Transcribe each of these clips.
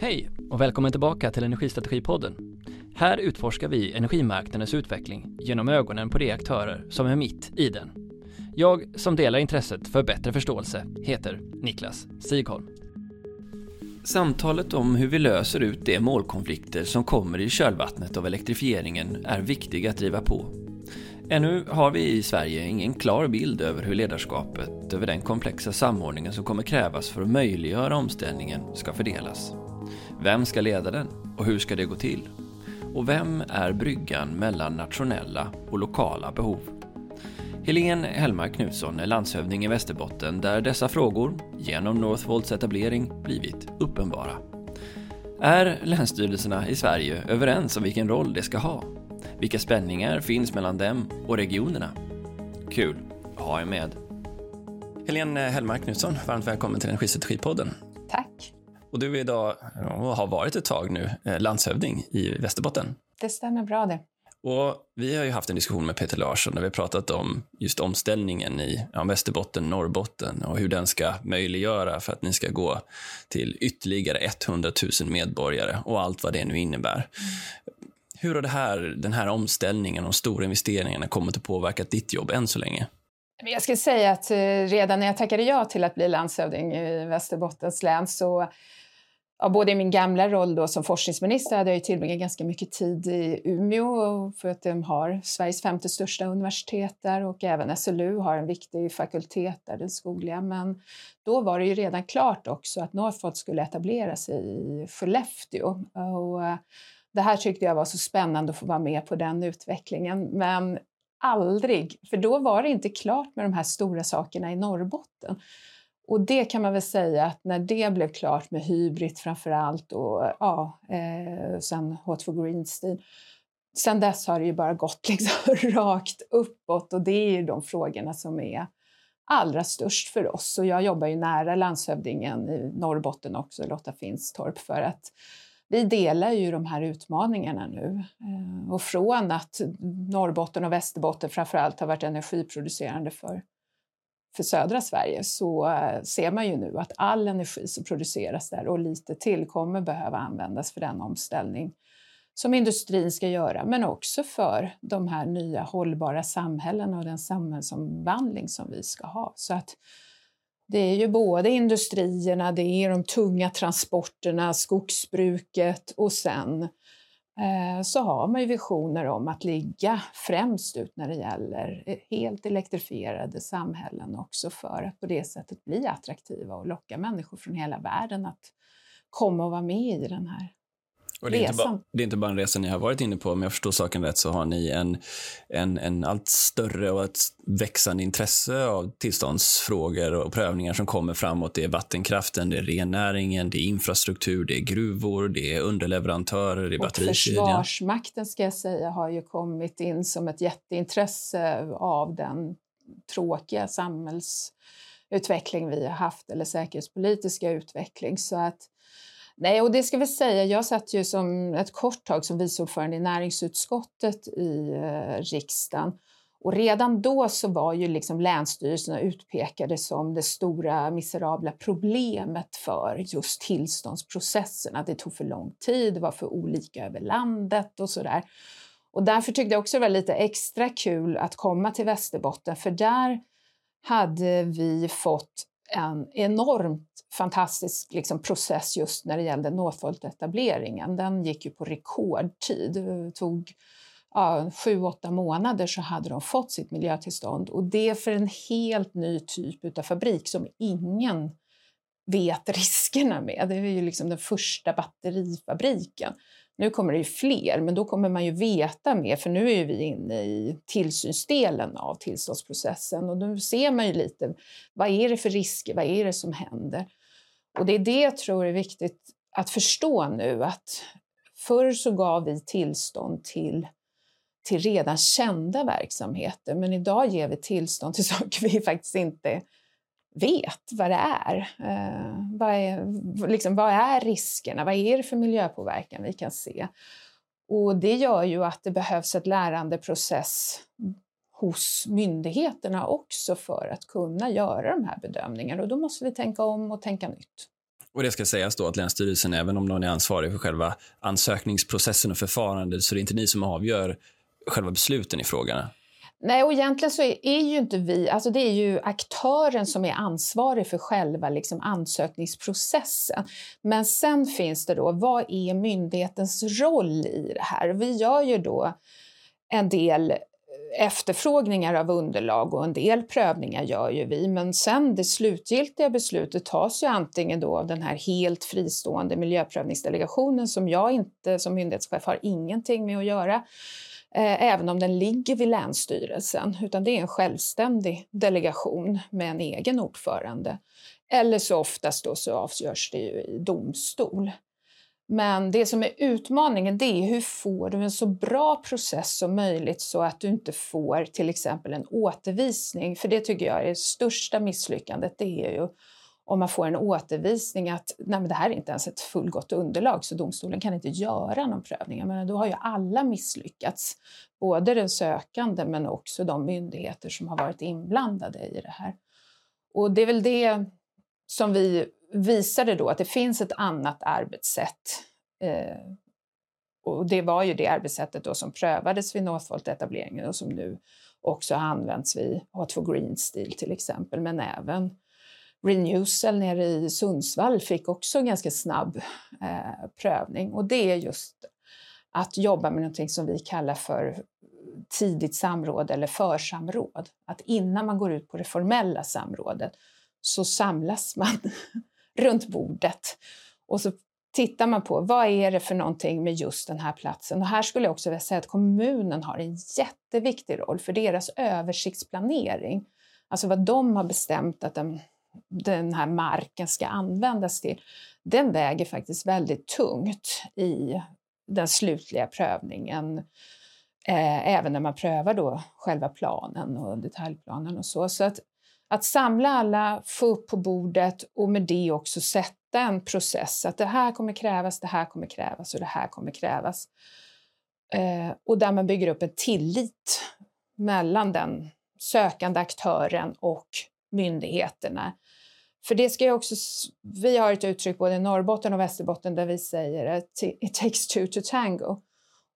Hej och välkommen tillbaka till Energistrategipodden. Här utforskar vi energimarknadens utveckling genom ögonen på de aktörer som är mitt i den. Jag som delar intresset för bättre förståelse heter Niklas Sigholm. Samtalet om hur vi löser ut de målkonflikter som kommer i kölvattnet av elektrifieringen är viktig att driva på. Ännu har vi i Sverige ingen klar bild över hur ledarskapet över den komplexa samordningen som kommer krävas för att möjliggöra omställningen ska fördelas. Vem ska leda den och hur ska det gå till? Och vem är bryggan mellan nationella och lokala behov? Helene Hellmark Knutsson är landshövding i Västerbotten där dessa frågor, genom Northvolts etablering, blivit uppenbara. Är länsstyrelserna i Sverige överens om vilken roll de ska ha? Vilka spänningar finns mellan dem och regionerna? Kul att ha er med. Helene Hellmark Knutsson, varmt välkommen till Energistrategipodden. Och du är idag, och har varit ett tag nu, eh, landshövding i Västerbotten. Det stämmer bra det. Och vi har ju haft en diskussion med Peter Larsson där vi har pratat om just omställningen i ja, Västerbotten, Norrbotten och hur den ska möjliggöra för att ni ska gå till ytterligare 100 000 medborgare och allt vad det nu innebär. Mm. Hur har det här, den här omställningen och stora investeringarna kommit att påverka ditt jobb än så länge? Jag skulle säga att eh, redan när jag tackade ja till att bli landshövding i Västerbottens län så ja, både i min gamla roll då som forskningsminister hade jag tillbringat ganska mycket tid i Umeå för att de har Sveriges femte största universitet där och även SLU har en viktig fakultet där, den skogliga. Men då var det ju redan klart också att Northvolt skulle etablera sig i Skellefteå. Och eh, det här tyckte jag var så spännande att få vara med på den utvecklingen. Men aldrig, för då var det inte klart med de här stora sakerna i Norrbotten. Och det kan man väl säga att när det blev klart med Hybrid framför allt och ja, eh, sen H2 Green Steel, sen dess har det ju bara gått liksom rakt uppåt och det är ju de frågorna som är allra störst för oss. Och jag jobbar ju nära landshövdingen i Norrbotten också, Lotta Finstorp, för att vi delar ju de här utmaningarna nu. Eh, och från att Norrbotten och Västerbotten framför allt har varit energiproducerande för för södra Sverige så eh, ser man ju nu att all energi som produceras där och lite till kommer behöva användas för den omställning som industrin ska göra, men också för de här nya hållbara samhällena och den samhällsomvandling som vi ska ha. Så att det är ju både industrierna, det är de tunga transporterna, skogsbruket och sen Eh, Eh, så har man ju visioner om att ligga främst ut när det gäller eh, helt elektrifierade samhällen också för att på det sättet bli attraktiva och locka människor från hela världen att komma och vara med i den här och det, är inte bara, det är inte bara en resa ni har varit inne på, om jag förstår saken rätt så har ni en, en, en allt större och ett växande intresse av tillståndsfrågor och prövningar som kommer framåt. Det är vattenkraften, det är rennäringen, det är infrastruktur, det är gruvor, det är underleverantörer, det är batterikedjan. Försvarsmakten ska jag säga har ju kommit in som ett jätteintresse av den tråkiga samhällsutveckling vi har haft, eller säkerhetspolitiska utveckling. Så att Nej, och det ska vi säga, jag satt ju som ett kort tag som vice ordförande i näringsutskottet i eh, riksdagen. Och redan då så var ju liksom länsstyrelserna utpekade som det stora miserabla problemet för just tillståndsprocesserna. Det tog för lång tid, det var för olika över landet och sådär. Och därför tyckte jag också det var lite extra kul att komma till Västerbotten, för där hade vi fått en enormt fantastisk liksom, process just när det gällde Northvolt-etableringen. Den gick ju på rekordtid. Det tog ja, sju, åtta månader så hade de fått sitt miljötillstånd och det för en helt ny typ av fabrik som ingen vet riskerna med. Det är ju liksom den första batterifabriken. Nu kommer det ju fler, men då kommer man ju veta mer, för nu är vi inne i tillsynsdelen av tillståndsprocessen och nu ser man ju lite vad är det för risker, vad är det som händer? Och det är det jag tror är viktigt att förstå nu att förr så gav vi tillstånd till, till redan kända verksamheter, men idag ger vi tillstånd till saker vi faktiskt inte vet vad det är. Eh, vad, är liksom, vad är riskerna? Vad är det för miljöpåverkan vi kan se? Och det gör ju att det behövs ett lärandeprocess hos myndigheterna också för att kunna göra de här bedömningarna. Och då måste vi tänka om och tänka nytt. Och det ska sägas då att Länsstyrelsen, även om någon är ansvarig för själva ansökningsprocessen och förfarandet, så det är inte ni som avgör själva besluten i frågan. Nej, och egentligen så är, är, ju inte vi, alltså det är ju aktören som är ansvarig för själva liksom ansökningsprocessen. Men sen finns det då, vad är myndighetens roll i det här? Vi gör ju då en del eh, efterfrågningar av underlag och en del prövningar gör ju vi, men sen det slutgiltiga beslutet tas ju antingen då av den här helt fristående miljöprövningsdelegationen som jag inte som myndighetschef har ingenting med att göra, eh, även om den ligger vid Länsstyrelsen, utan det är en självständig delegation med en egen ordförande. Eller så oftast då så avgörs det ju i domstol. Men det som är utmaningen det är hur får du en så bra process som möjligt så att du inte får till exempel en återvisning. För det tycker jag är det största misslyckandet. Det är ju om man får en återvisning att nej men det här är inte ens ett fullgott underlag så domstolen kan inte göra någon prövning. Men då har ju alla misslyckats. Både den sökande men också de myndigheter som har varit inblandade i det här. Och det är väl det som vi visade då att det finns ett annat arbetssätt. Eh, och det var ju det arbetssättet då som prövades vid Northvolt-etableringen och som nu också använts vid H2 Green Steel till exempel, men även Renewcell nere i Sundsvall fick också en ganska snabb eh, prövning. Och det är just att jobba med någonting som vi kallar för tidigt samråd eller församråd. Att innan man går ut på det formella samrådet så samlas man runt bordet. Och så tittar man på vad är det för någonting med just den här platsen. Och här skulle jag också vilja säga att kommunen har en jätteviktig roll för deras översiktsplanering. Alltså vad de har bestämt att den, den här marken ska användas till. Den väger faktiskt väldigt tungt i den slutliga prövningen. Eh, även när man prövar då själva planen och detaljplanen och så. Så att att samla alla, få upp på bordet och med det också sätta en process. Att det här kommer krävas, det här kommer krävas och det här kommer krävas. Eh, och där man bygger upp en tillit mellan den sökande aktören och myndigheterna. För det ska också, vi har ett uttryck både i Norrbotten och Västerbotten där vi säger att it takes two to tango.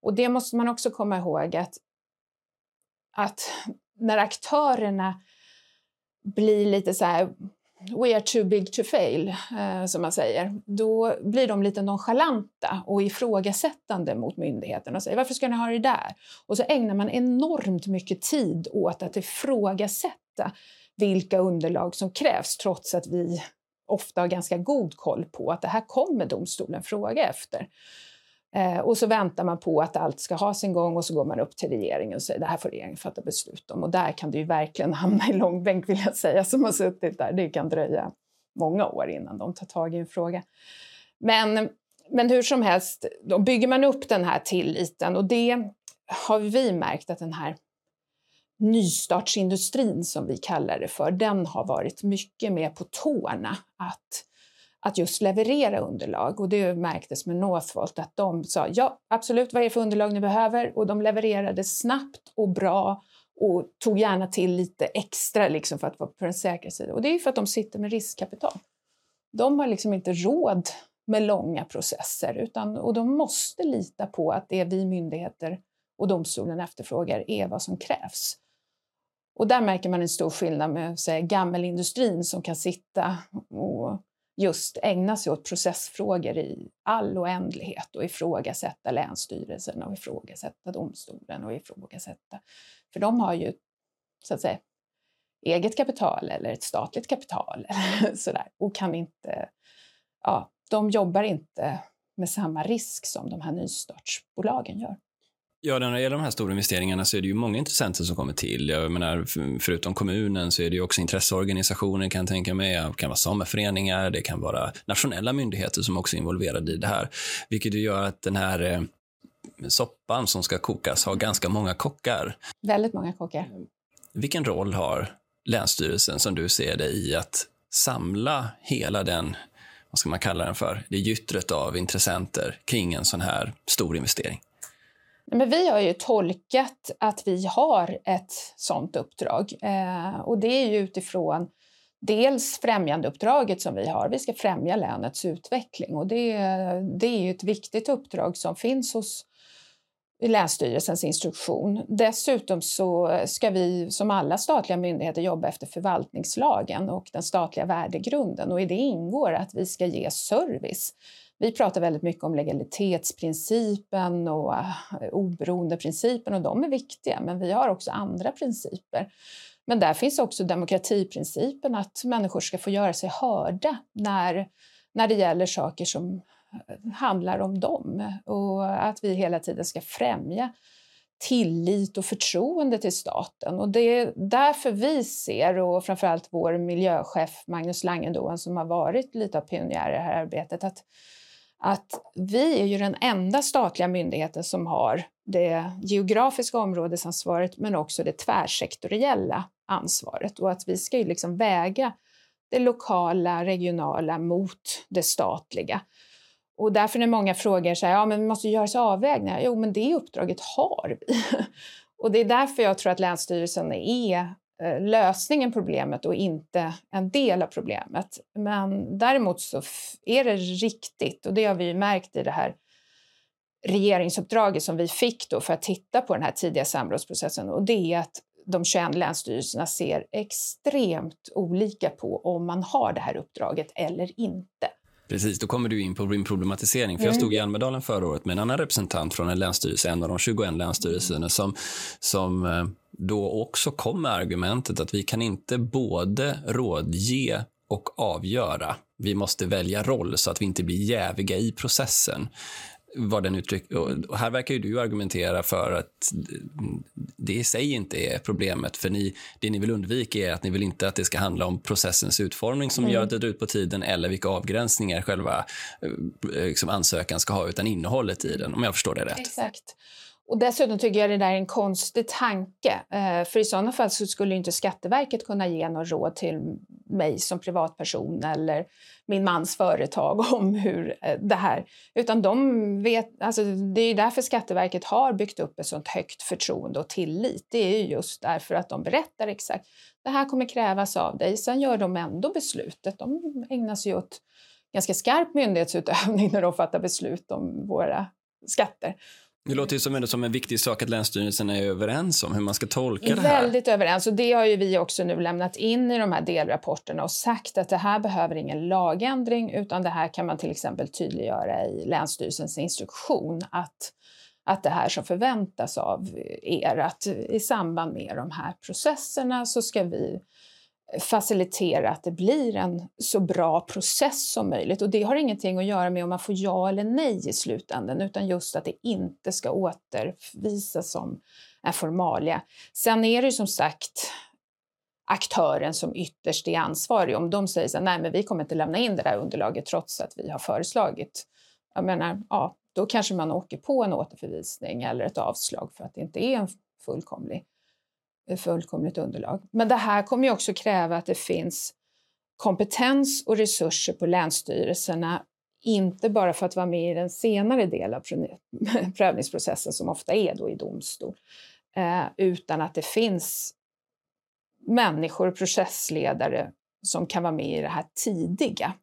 Och det måste man också komma ihåg att, att när aktörerna blir lite så här we are too big to fail, eh, som man säger, då blir de lite nonchalanta och ifrågasättande mot myndigheten och säger varför ska ni ha det där? Och så ägnar man enormt mycket tid åt att ifrågasätta vilka underlag som krävs trots att vi ofta har ganska god koll på att det här kommer domstolen fråga efter. Eh, och så väntar man på att allt ska ha sin gång och så går man upp till regeringen och säger det här får regeringen fatta beslut om. Och där kan det ju verkligen hamna i långbänk vill jag säga, som har suttit där. Det kan dröja många år innan de tar tag i en fråga. Men, men hur som helst, då bygger man upp den här tilliten och det har vi märkt att den här nystartsindustrin som vi kallar det för, den har varit mycket mer på tårna att att just leverera underlag. Och det märktes med Northvolt att de sa ja, absolut, vad är det för underlag ni behöver? Och de levererade snabbt och bra och tog gärna till lite extra liksom för att vara på den säkra sidan. Och det är för att de sitter med riskkapital. De har liksom inte råd med långa processer utan, och de måste lita på att det vi myndigheter och domstolen efterfrågar är vad som krävs. Och där märker man en stor skillnad med säga, gammelindustrin som kan sitta och just ägna sig åt processfrågor i all oändlighet och ifrågasätta Länsstyrelsen och ifrågasätta domstolen och ifrågasätta. För de har ju så att säga eget kapital eller ett statligt kapital eller sådär och kan inte, ja, de jobbar inte med samma risk som de här nystartsbolagen gör. Ja, när det gäller de här stora investeringarna så är det ju många intressenter som kommer till. Jag menar, förutom kommunen så är det ju också intresseorganisationer kan jag tänka mig. Det kan vara sameföreningar, det kan vara nationella myndigheter som också är involverade i det här. Vilket gör att den här eh, soppan som ska kokas har ganska många kockar. Väldigt många kockar. Vilken roll har Länsstyrelsen som du ser det i att samla hela den, vad ska man kalla den för, det gyttret av intressenter kring en sån här stor investering? Men vi har ju tolkat att vi har ett sådant uppdrag. Eh, och det är ju utifrån dels främjandeuppdraget som vi har. Vi ska främja länets utveckling och det, det är ju ett viktigt uppdrag som finns hos Länsstyrelsens instruktion. Dessutom så ska vi som alla statliga myndigheter jobba efter förvaltningslagen och den statliga värdegrunden och i det ingår att vi ska ge service. Vi pratar väldigt mycket om legalitetsprincipen och eh, oberoendeprincipen och de är viktiga, men vi har också andra principer. Men där finns också demokratiprincipen, att människor ska få göra sig hörda när, när det gäller saker som eh, handlar om dem och att vi hela tiden ska främja tillit och förtroende till staten. Och det är därför vi ser, och framförallt vår miljöchef Magnus Langendoen som har varit lite av pionjär i det här arbetet, att, att vi är ju den enda statliga myndigheten som har det geografiska områdesansvaret men också det tvärsektoriella ansvaret och att vi ska ju liksom väga det lokala, regionala mot det statliga. Och därför när många frågar så här, ja men vi måste göra avvägningar. Jo, men det uppdraget har vi. och det är därför jag tror att Länsstyrelsen är Eh, lösningen på problemet och inte en del av problemet. Men däremot så är det riktigt, och det har vi ju märkt i det här regeringsuppdraget som vi fick då för att titta på den här tidiga samrådsprocessen och det är att de 21 länsstyrelserna ser extremt olika på om man har det här uppdraget eller inte. Precis, då kommer du in på din problematisering. För Jag stod i mm. Almedalen förra året med en annan representant från en länsstyrelse, en av de 21 länsstyrelserna, som, som eh, då också kom med argumentet att vi kan inte både rådge och avgöra. Vi måste välja roll så att vi inte blir jäviga i processen vad den uttryck, och här verkar ju du argumentera för att det i sig inte är problemet. För ni, det ni vill undvika är att ni vill inte att det ska handla om processens utformning som mm. gör att det drar ut på tiden eller vilka avgränsningar själva eh, liksom, ansökan ska ha, utan innehållet i den, om jag förstår det rätt. Exakt. Och dessutom tycker jag det där är en konstig tanke. Eh, för i sådana fall så skulle inte Skatteverket kunna ge något råd till mig som privatperson eller min mans företag om hur eh, det här... Utan de vet, alltså det är därför Skatteverket har byggt upp ett sånt högt förtroende och tillit. Det är just därför att de berättar exakt det här kommer krävas av dig. Sen gör de ändå beslutet. De ägnar sig åt ganska skarp myndighetsutövning när de fattar beslut om våra skatter. Det låter ju som, som en viktig sak att Länsstyrelsen är överens om hur man ska tolka det här. Väldigt överens och det har ju vi också nu lämnat in i de här delrapporterna och sagt att det här behöver ingen lagändring utan det här kan man till exempel tydliggöra i Länsstyrelsens instruktion att, att det här som förväntas av er att i samband med de här processerna så ska vi facilitera att det blir en så bra process som möjligt. Och det har ingenting att göra med om man får ja eller nej i slutändan, utan just att det inte ska återvisas som en formalia. Sen är det ju som sagt aktören som ytterst är ansvarig. Om de säger så här, nej men vi kommer inte lämna in det där underlaget trots att vi har föreslagit. Jag menar, ja, då kanske man åker på en återförvisning eller ett avslag för att det inte är en fullkomlig Eh, fullkomligt underlag. Men det här kommer ju också kräva att det finns kompetens och resurser på länsstyrelserna, inte bara för att vara med i den senare delen av prövningsprocessen som ofta är då i domstol, eh, utan att det finns människor och processledare som kan vara med i det här tidiga.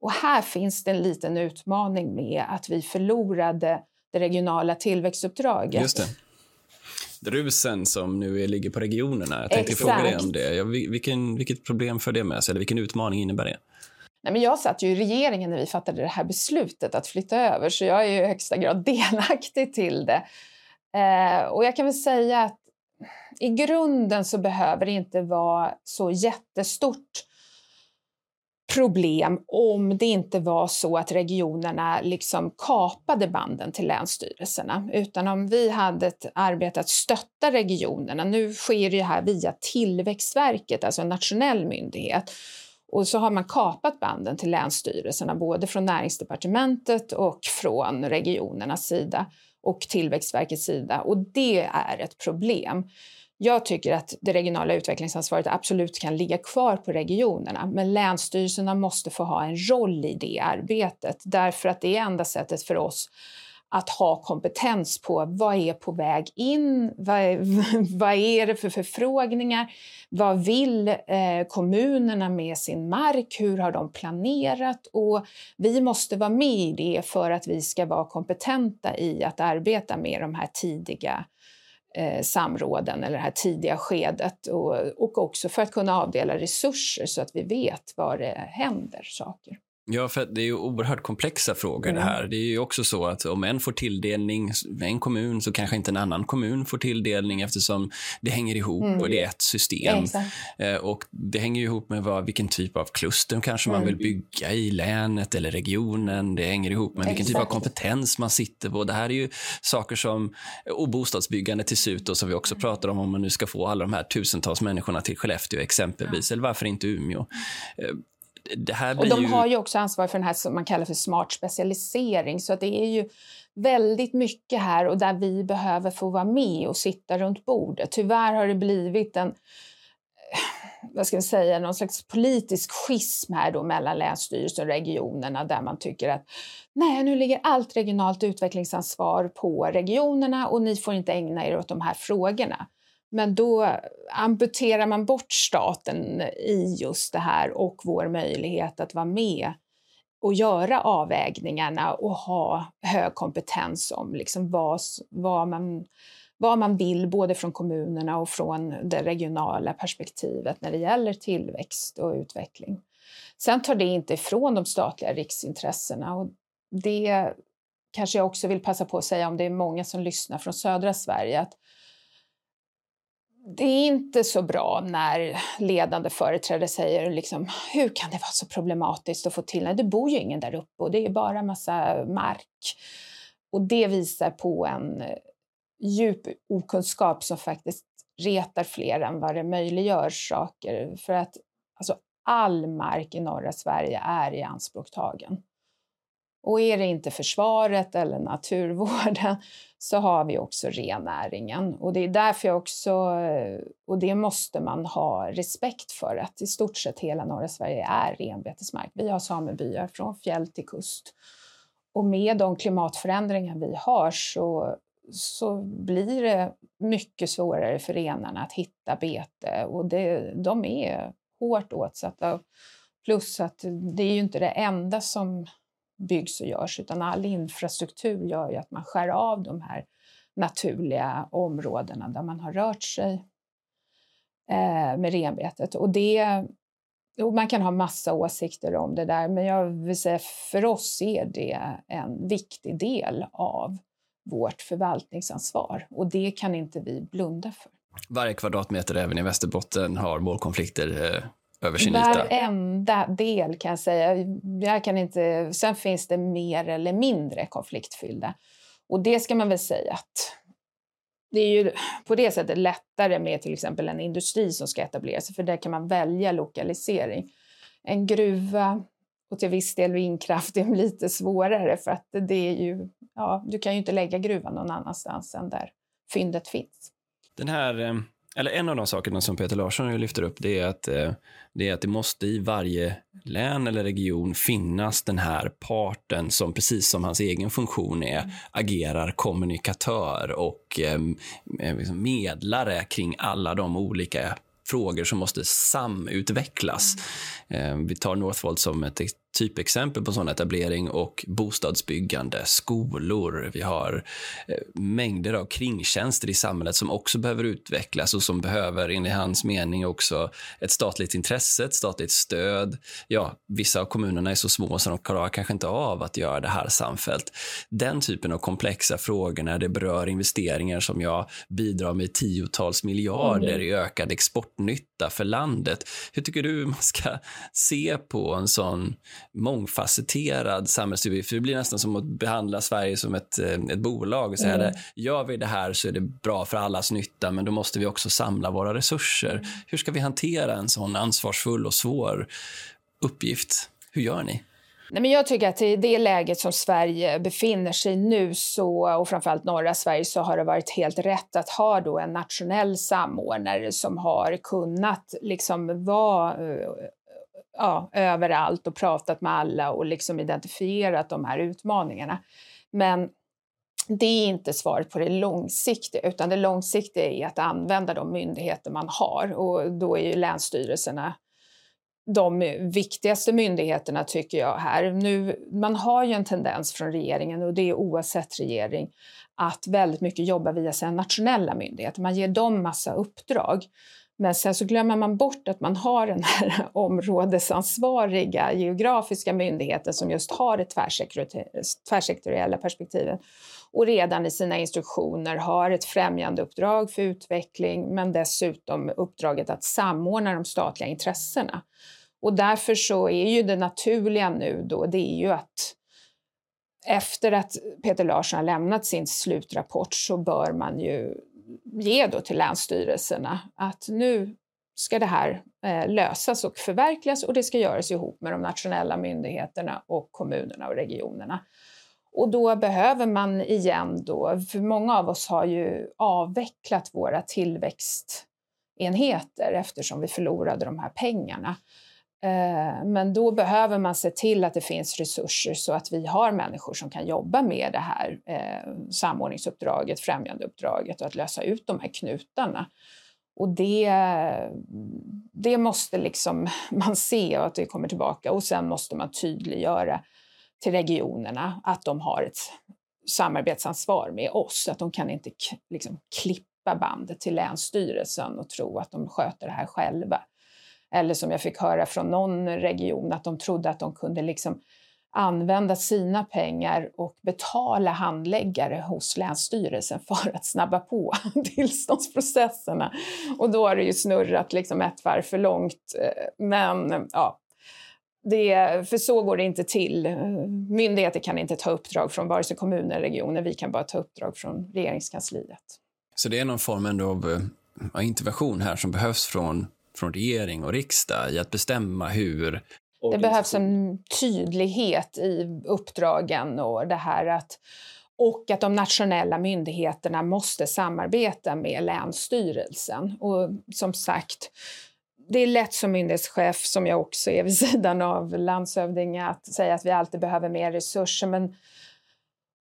Och här finns det en liten utmaning med att vi förlorade det regionala tillväxtuppdraget. Rusen som nu ligger på regionerna. Jag tänkte Exakt. fråga dig om det. Ja, vilken, vilket problem för det med sig? Eller vilken utmaning innebär det? Nej, men jag satt ju i regeringen när vi fattade det här beslutet att flytta över, så jag är i högsta grad delaktig till det. Eh, och jag kan väl säga att i grunden så behöver det inte vara så jättestort problem om det inte var så att regionerna liksom kapade banden till länsstyrelserna. Utan om vi hade ett arbete att stötta regionerna. Nu sker det här via Tillväxtverket, alltså en nationell myndighet. Och så har man kapat banden till länsstyrelserna, både från näringsdepartementet och från regionernas sida och Tillväxtverkets sida. Och det är ett problem. Jag tycker att det regionala utvecklingsansvaret absolut kan ligga kvar på regionerna men länsstyrelserna måste få ha en roll i det arbetet därför att det är enda sättet för oss att ha kompetens på vad är på väg in, vad är, vad är det för förfrågningar, vad vill eh, kommunerna med sin mark, hur har de planerat? Och vi måste vara med i det för att vi ska vara kompetenta i att arbeta med de här tidiga eh, samråden eller det här tidiga skedet och, och också för att kunna avdela resurser så att vi vet var det händer saker. Ja, för det är ju oerhört komplexa frågor mm. det här. Det är ju också så att om en får tilldelning, en kommun, så kanske inte en annan kommun får tilldelning eftersom det hänger ihop mm. och det är ett system. Eh, och det hänger ihop med vad, vilken typ av kluster kanske mm. man vill bygga i länet eller regionen. Det hänger ihop med vilken typ av kompetens man sitter på. Det här är ju saker som, och bostadsbyggande till slut då, som vi också pratar om, om man nu ska få alla de här tusentals människorna till Skellefteå exempelvis, eller varför inte Umeå. Eh, och de ju... har ju också ansvar för den här som man kallar för smart specialisering. Så det är ju väldigt mycket här och där vi behöver få vara med och sitta runt bordet. Tyvärr har det blivit en vad ska vi säga, någon slags politisk schism här då mellan länsstyrelsen och regionerna där man tycker att nej, nu ligger allt regionalt utvecklingsansvar på regionerna och ni får inte ägna er åt de här frågorna. Men då amputerar man bort staten i just det här och vår möjlighet att vara med och göra avvägningarna och ha hög kompetens om liksom vad, vad, man, vad man vill både från kommunerna och från det regionala perspektivet när det gäller tillväxt och utveckling. Sen tar det inte ifrån de statliga riksintressena och det kanske jag också vill passa på att säga om det är många som lyssnar från södra Sverige att det är inte så bra när ledande företrädare säger liksom, hur kan det vara så problematiskt att få till det? Det bor ju ingen där uppe och det är bara massa mark. Och det visar på en eh, djup okunskap som faktiskt retar fler än vad det möjliggör saker. För att alltså, all mark i norra Sverige är i anspråktagen. Och är det inte försvaret eller naturvården så har vi också rennäringen. Och det är därför jag också, eh, och det måste man ha respekt för, att i stort sett hela norra Sverige är renbetesmark. Vi har samebyar från fjäll till kust. Och med de klimatförändringar vi har så, så blir det mycket svårare för renarna att hitta bete och det, de är hårt åtsatta. Plus att det är ju inte det enda som byggs och görs, utan all infrastruktur gör ju att man skär av de här naturliga områdena där man har rört sig eh, med renbetet. Och det, och man kan ha massa åsikter om det där, men jag vill säga för oss är det en viktig del av vårt förvaltningsansvar och det kan inte vi blunda för. Varje kvadratmeter även i Västerbotten har målkonflikter eh, över sin yta? Varenda del kan jag säga. Jag kan inte, sen finns det mer eller mindre konfliktfyllda. Och det ska man väl säga att det är ju på det sättet lättare med till exempel en industri som ska etablera sig, för där kan man välja lokalisering. En gruva och till viss del vindkraft är lite svårare för att det är ju, ja, du kan ju inte lägga gruvan någon annanstans än där fyndet finns. Den här eh, eller en av de sakerna som Peter Larsson lyfter upp, det är, att, eh, det är att det måste i varje län eller region finnas den här parten som precis som hans egen funktion är, agerar kommunikatör och eh, eh liksom medlare kring alla de olika frågor som måste samutvecklas. Mm. Eh, vi tar Northvolt som ett typexempel på sån etablering och bostadsbyggande, skolor. Vi har eh, mängder av kringtjänster i samhället som också behöver utvecklas och som behöver, enligt hans mening, också ett statligt intresse, ett statligt stöd. Ja, vissa av kommunerna är så små så de klarar kanske inte av att göra det här samfällt. Den typen av komplexa frågor när det berör investeringar som jag bidrar med tiotals miljarder i ökad exportnytta för landet. Hur tycker du man ska se på en sån mångfacetterad samhällsuppgift. det blir nästan som att behandla Sverige som ett, eh, ett bolag och säga mm. det, gör vi det här så är det bra för allas nytta, men då måste vi också samla våra resurser. Mm. Hur ska vi hantera en sån ansvarsfull och svår uppgift? Hur gör ni? Nej, men jag tycker att i det läget som Sverige befinner sig nu, så, och framförallt norra Sverige, så har det varit helt rätt att ha då en nationell samordnare som har kunnat liksom vara eh, ja, överallt och pratat med alla och liksom identifierat de här utmaningarna. Men det är inte svaret på det långsiktiga, utan det långsiktiga är att använda de myndigheter man har och då är ju länsstyrelserna de viktigaste myndigheterna tycker jag här. Nu, man har ju en tendens från regeringen, och det är oavsett regering, att väldigt mycket jobba via sina nationella myndigheter. Man ger dem massa uppdrag. Men sen så glömmer man bort att man har den här områdesansvariga geografiska myndigheten som just har det tvärsektoriella perspektivet och redan i sina instruktioner har ett främjandeuppdrag för utveckling men dessutom uppdraget att samordna de statliga intressena. Och därför så är ju det naturliga nu då, det är ju att efter att Peter Larsson har lämnat sin slutrapport så bör man ju ge då till länsstyrelserna att nu ska det här eh, lösas och förverkligas och det ska göras ihop med de nationella myndigheterna och kommunerna och regionerna. Och då behöver man igen då, för många av oss har ju avvecklat våra tillväxtenheter eftersom vi förlorade de här pengarna. Eh, men då behöver man se till att det finns resurser så att vi har människor som kan jobba med det här eh, samordningsuppdraget, främjandeuppdraget och att lösa ut de här knutarna. Och det, det måste liksom man se och att det kommer tillbaka och sen måste man tydliggöra till regionerna att de har ett samarbetsansvar med oss, att de kan inte liksom klippa bandet till Länsstyrelsen och tro att de sköter det här själva. Eller som jag fick höra från någon region, att de trodde att de kunde liksom använda sina pengar och betala handläggare hos Länsstyrelsen för att snabba på tillståndsprocesserna. Och då har det ju snurrat liksom ett varv för långt. Eh, men ja, det, för så går det inte till. Myndigheter kan inte ta uppdrag från vare sig kommuner eller regioner. Vi kan bara ta uppdrag från regeringskansliet. Så det är någon form ändå av eh, intervention här som behövs från från regering och riksdag i att bestämma hur... Det behövs en tydlighet i uppdragen och det här att och att de nationella myndigheterna måste samarbeta med Länsstyrelsen. Och som sagt, det är lätt som myndighetschef, som jag också är vid sidan av landshövding, att säga att vi alltid behöver mer resurser. Men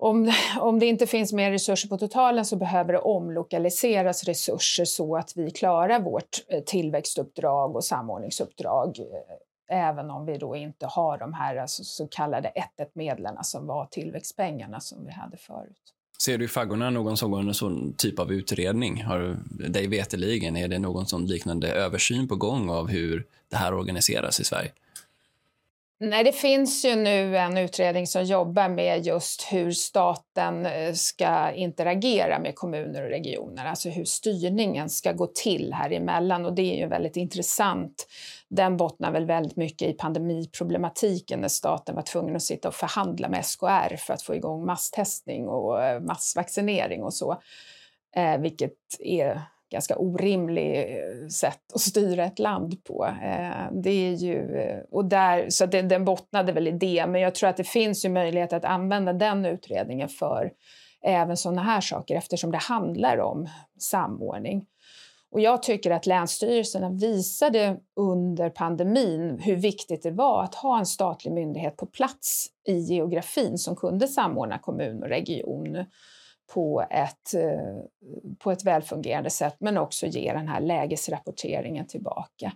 om, om det inte finns mer resurser på totalen så behöver det omlokaliseras resurser så att vi klarar vårt eh, tillväxtuppdrag och samordningsuppdrag eh, även om vi då inte har de här alltså, så kallade 1-1-medlen som var tillväxtpengarna som vi hade förut. Ser du i faggorna någon sån, sån typ av utredning? Har, dig veteligen, är det någon sån liknande översyn på gång av hur det här organiseras i Sverige? Nej, det finns ju nu en utredning som jobbar med just hur staten eh, ska interagera med kommuner och regioner, alltså hur styrningen ska gå till här emellan. Och det är ju väldigt intressant. Den bottnar väl väldigt mycket i pandemiproblematiken när staten var tvungen att sitta och förhandla med SKR för att få igång masstestning och eh, massvaccinering och så. Eh, vilket är ganska orimlig eh, sätt att styra ett land på. Eh, det är ju, eh, och där, så det, den bottnade väl i det, men jag tror att det finns ju möjlighet att använda den utredningen för även sådana här saker eftersom det handlar om samordning. Och jag tycker att länsstyrelserna visade under pandemin hur viktigt det var att ha en statlig myndighet på plats i geografin som kunde samordna kommun och region på ett, eh, på ett välfungerande sätt men också ge den här lägesrapporteringen tillbaka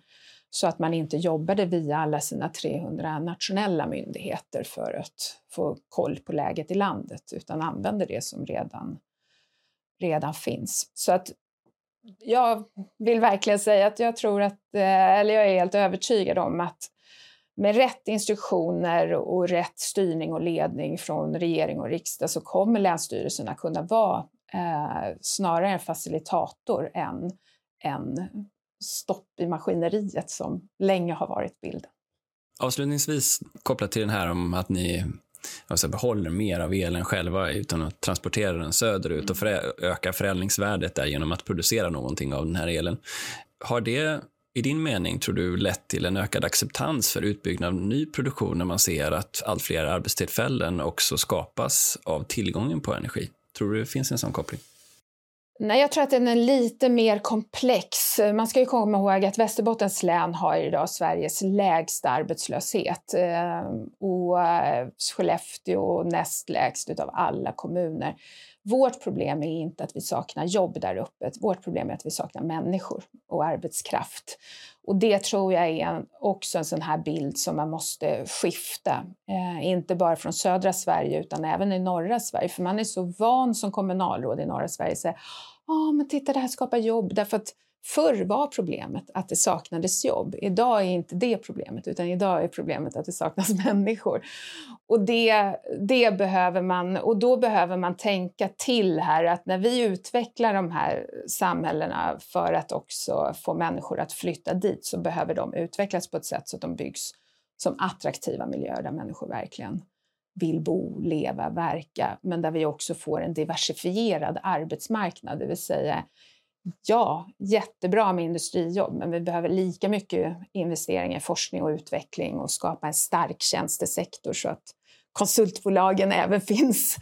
så att man inte jobbade via alla sina 300 nationella myndigheter för att få koll på läget i landet utan använde det som redan, redan finns. Så att jag vill verkligen säga att jag tror att, eh, eller jag är helt övertygad om att med rätt instruktioner och rätt styrning och ledning från regering och riksdag så kommer länsstyrelserna kunna vara eh, snarare en facilitator än en stopp i maskineriet som länge har varit bilden. Avslutningsvis kopplat till den här om att ni alltså behåller mer av elen själva utan att transportera den söderut och förä öka förädlingsvärdet där genom att producera någonting av den här elen. Har det i din mening tror du lett till en ökad acceptans för utbyggnad av ny produktion när man ser att allt fler arbetstillfällen också skapas av tillgången på energi? Tror du det finns en sån koppling? Nej, jag tror att den är lite mer komplex. Man ska ju komma ihåg att Västerbottens län har idag Sveriges lägsta arbetslöshet eh, och Skellefteå näst lägst av alla kommuner. Vårt problem är inte att vi saknar jobb där uppe. Vårt problem är att vi saknar människor och arbetskraft. Och det tror jag är också en sån här bild som man måste skifta. Eh, inte bara från södra Sverige utan även i norra Sverige. För man är så van som kommunalråd i norra Sverige att säga att men titta det här skapar jobb. Därför att Förr var problemet att det saknades jobb. Idag är inte det problemet, utan idag är problemet att det saknas människor. Och det, det behöver man, och då behöver man tänka till här att när vi utvecklar de här samhällena för att också få människor att flytta dit så behöver de utvecklas på ett sätt så att de byggs som attraktiva miljöer där människor verkligen vill bo, leva, verka, men där vi också får en diversifierad arbetsmarknad, det vill säga ja, jättebra med industrijobb, men vi behöver lika mycket investeringar i forskning och utveckling och skapa en stark tjänstesektor så att konsultbolagen även finns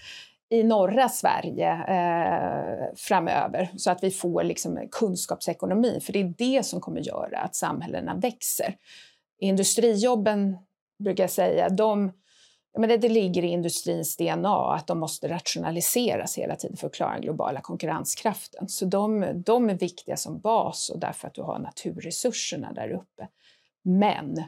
i norra Sverige eh, framöver så att vi får liksom kunskapsekonomi. För det är det som kommer göra att samhällena växer. Industrijobben, brukar jag säga, de men det, det ligger i industrins DNA att de måste rationaliseras hela tiden för att klara den globala konkurrenskraften. Så de, de är viktiga som bas och därför att du har naturresurserna där uppe. Men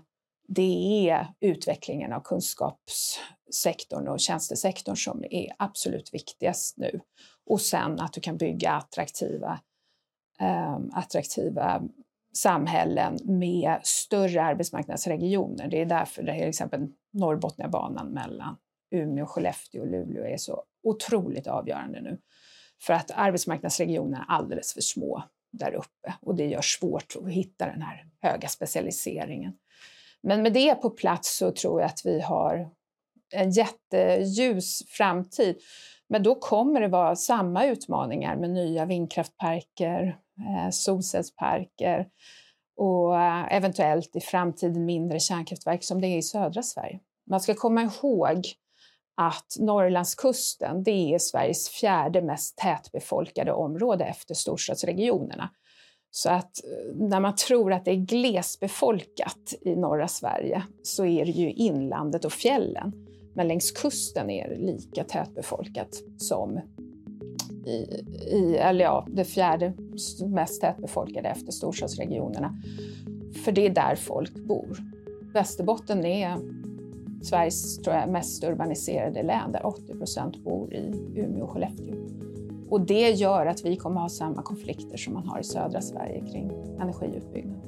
det är utvecklingen av kunskapssektorn och tjänstesektorn som är absolut viktigast nu. Och sen att du kan bygga attraktiva, eh, attraktiva samhällen med större arbetsmarknadsregioner. Det är därför det till exempel Norrbotniabanan mellan Umeå, Skellefteå och Luleå är så otroligt avgörande nu. För att arbetsmarknadsregionerna är alldeles för små där uppe och det gör svårt att hitta den här höga specialiseringen. Men med det på plats så tror jag att vi har en jätteljus framtid. Men då kommer det vara samma utmaningar med nya vindkraftparker, eh, solcellsparker och eh, eventuellt i framtiden mindre kärnkraftverk som det är i södra Sverige. Man ska komma ihåg att Norrlandskusten det är Sveriges fjärde mest tätbefolkade område efter storstadsregionerna. Så att eh, när man tror att det är glesbefolkat i norra Sverige så är det ju inlandet och fjällen. Men längs kusten är det lika tätbefolkat som i, i eller ja, det fjärde mest tätbefolkade efter storstadsregionerna. För det är där folk bor. Västerbotten är Sveriges tror jag, mest urbaniserade län där 80 procent bor i Umeå och Skellefteå. Och det gör att vi kommer ha samma konflikter som man har i södra Sverige kring energiutbyggnad.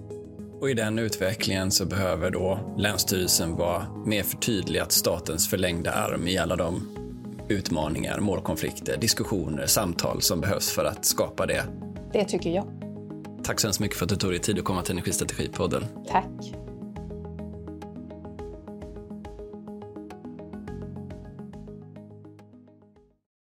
Och i den utvecklingen så behöver då Länsstyrelsen vara mer förtydligat statens förlängda arm i alla de utmaningar, målkonflikter, diskussioner, samtal som behövs för att skapa det. Det tycker jag. Tack så hemskt mycket för att du tog dig tid att komma till Energistrategipodden. Tack.